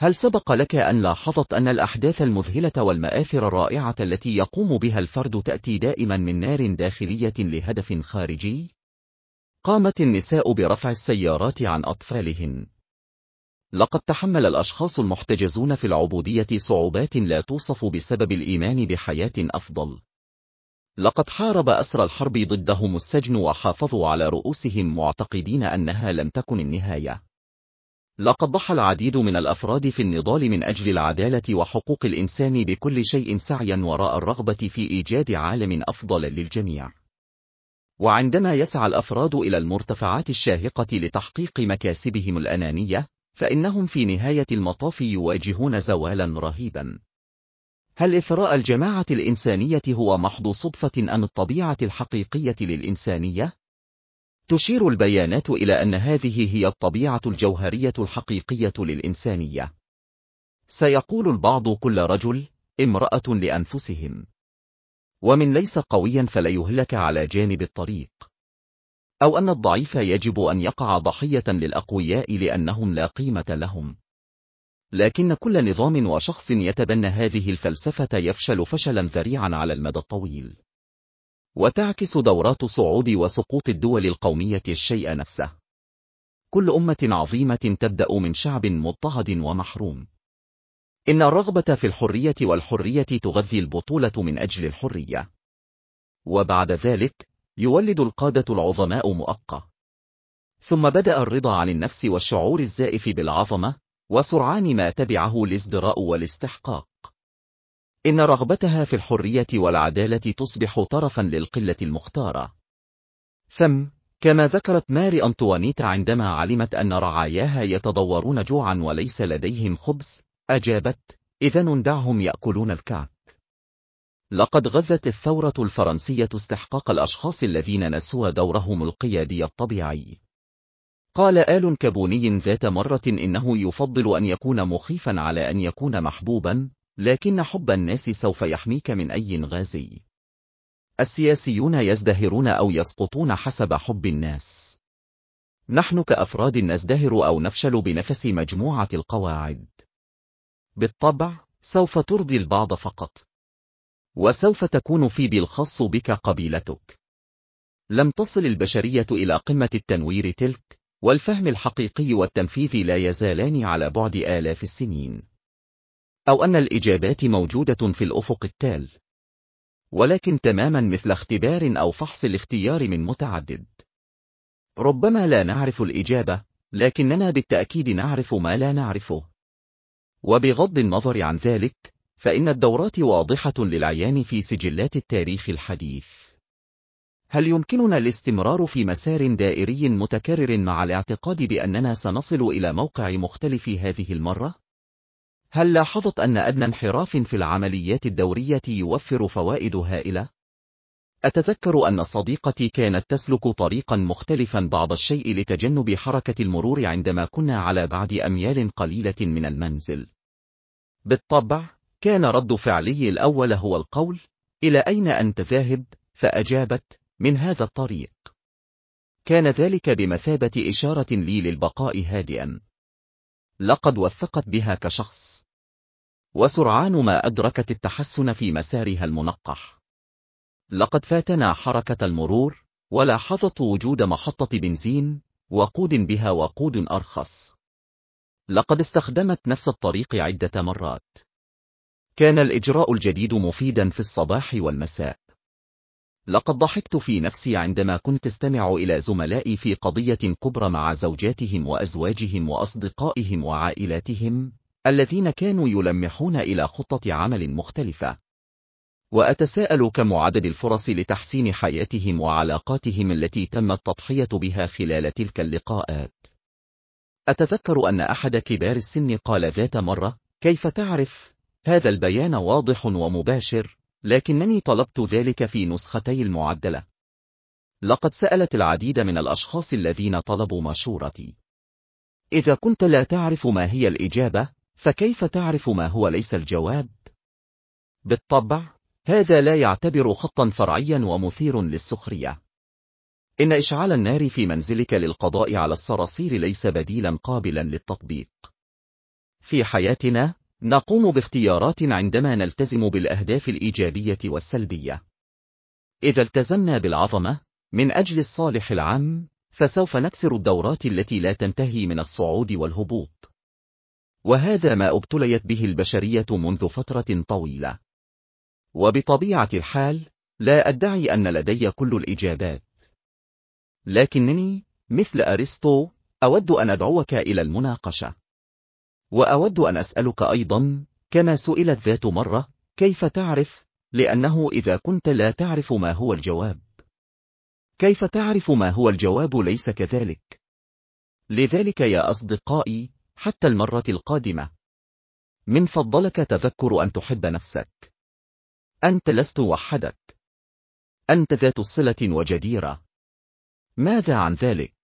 هل سبق لك أن لاحظت أن الأحداث المذهلة والمآثر الرائعة التي يقوم بها الفرد تأتي دائما من نار داخلية لهدف خارجي؟ قامت النساء برفع السيارات عن أطفالهن. لقد تحمل الأشخاص المحتجزون في العبودية صعوبات لا توصف بسبب الإيمان بحياة أفضل. لقد حارب أسر الحرب ضدهم السجن وحافظوا على رؤوسهم معتقدين أنها لم تكن النهاية. لقد ضحى العديد من الأفراد في النضال من أجل العدالة وحقوق الإنسان بكل شيء سعيا وراء الرغبة في إيجاد عالم أفضل للجميع. وعندما يسعى الأفراد إلى المرتفعات الشاهقة لتحقيق مكاسبهم الأنانية، فإنهم في نهاية المطاف يواجهون زوالا رهيبا. هل إثراء الجماعة الإنسانية هو محض صدفة أم الطبيعة الحقيقية للإنسانية؟ تشير البيانات إلى أن هذه هي الطبيعة الجوهرية الحقيقية للإنسانية. سيقول البعض كل رجل امرأة لأنفسهم. ومن ليس قويا فليهلك على جانب الطريق. أو أن الضعيف يجب أن يقع ضحية للأقوياء لأنهم لا قيمة لهم. لكن كل نظام وشخص يتبنى هذه الفلسفة يفشل فشلا ذريعا على المدى الطويل. وتعكس دورات صعود وسقوط الدول القومية الشيء نفسه. كل أمة عظيمة تبدأ من شعب مضطهد ومحروم. إن الرغبة في الحرية والحرية تغذي البطولة من أجل الحرية. وبعد ذلك، يولد القادة العظماء مؤقة. ثم بدأ الرضا عن النفس والشعور الزائف بالعظمة، وسرعان ما تبعه الازدراء والاستحقاق. إن رغبتها في الحرية والعدالة تصبح طرفا للقلة المختارة. ثم، كما ذكرت ماري أنطوانيتا عندما علمت أن رعاياها يتضورون جوعا وليس لديهم خبز، أجابت: إذا دعهم يأكلون الكعك. لقد غذت الثورة الفرنسية استحقاق الأشخاص الذين نسوا دورهم القيادي الطبيعي. قال آل كابوني ذات مرة إنه يفضل أن يكون مخيفا على أن يكون محبوبا، لكن حب الناس سوف يحميك من أي غازي. السياسيون يزدهرون أو يسقطون حسب حب الناس. نحن كأفراد نزدهر أو نفشل بنفس مجموعة القواعد. بالطبع، سوف ترضي البعض فقط. وسوف تكون في بالخاص بك قبيلتك. لم تصل البشرية إلى قمة التنوير تلك، والفهم الحقيقي والتنفيذ لا يزالان على بعد آلاف السنين. أو أن الإجابات موجودة في الأفق التال. ولكن تماما مثل اختبار أو فحص الاختيار من متعدد. ربما لا نعرف الإجابة، لكننا بالتأكيد نعرف ما لا نعرفه. وبغض النظر عن ذلك، فإن الدورات واضحة للعيان في سجلات التاريخ الحديث. هل يمكننا الاستمرار في مسار دائري متكرر مع الاعتقاد بأننا سنصل إلى موقع مختلف هذه المرة؟ هل لاحظت أن أدنى انحراف في العمليات الدورية يوفر فوائد هائلة؟ أتذكر أن صديقتي كانت تسلك طريقا مختلفا بعض الشيء لتجنب حركة المرور عندما كنا على بعد أميال قليلة من المنزل. بالطبع، كان رد فعلي الأول هو القول: إلى أين أنت ذاهب؟ فأجابت: من هذا الطريق. كان ذلك بمثابة إشارة لي للبقاء هادئا. لقد وثقت بها كشخص. وسرعان ما أدركت التحسن في مسارها المنقح. لقد فاتنا حركة المرور، ولاحظت وجود محطة بنزين، وقود بها وقود أرخص. لقد استخدمت نفس الطريق عدة مرات. كان الإجراء الجديد مفيدا في الصباح والمساء. لقد ضحكت في نفسي عندما كنت أستمع إلى زملائي في قضية كبرى مع زوجاتهم وأزواجهم وأصدقائهم وعائلاتهم، الذين كانوا يلمحون إلى خطة عمل مختلفة. وأتساءل كم عدد الفرص لتحسين حياتهم وعلاقاتهم التي تم التضحية بها خلال تلك اللقاءات. أتذكر أن أحد كبار السن قال ذات مرة: كيف تعرف؟ هذا البيان واضح ومباشر، لكنني طلبت ذلك في نسختي المعدلة. لقد سألت العديد من الأشخاص الذين طلبوا مشورتي. إذا كنت لا تعرف ما هي الإجابة، فكيف تعرف ما هو ليس الجواب؟ بالطبع، هذا لا يعتبر خطا فرعيا ومثير للسخرية. إن إشعال النار في منزلك للقضاء على الصراصير ليس بديلا قابلا للتطبيق. في حياتنا، نقوم باختيارات عندما نلتزم بالأهداف الإيجابية والسلبية. إذا التزمنا بالعظمة، من أجل الصالح العام، فسوف نكسر الدورات التي لا تنتهي من الصعود والهبوط. وهذا ما ابتليت به البشرية منذ فترة طويلة. وبطبيعة الحال، لا أدعي أن لدي كل الإجابات. لكنني، مثل أرسطو، أود أن أدعوك إلى المناقشة. وأود أن أسألك أيضا، كما سئلت ذات مرة، كيف تعرف؟ لأنه إذا كنت لا تعرف ما هو الجواب. كيف تعرف ما هو الجواب ليس كذلك؟ لذلك يا أصدقائي، حتى المرة القادمة. من فضلك تذكر أن تحب نفسك. أنت لست وحدك. أنت ذات صلة وجديرة. ماذا عن ذلك؟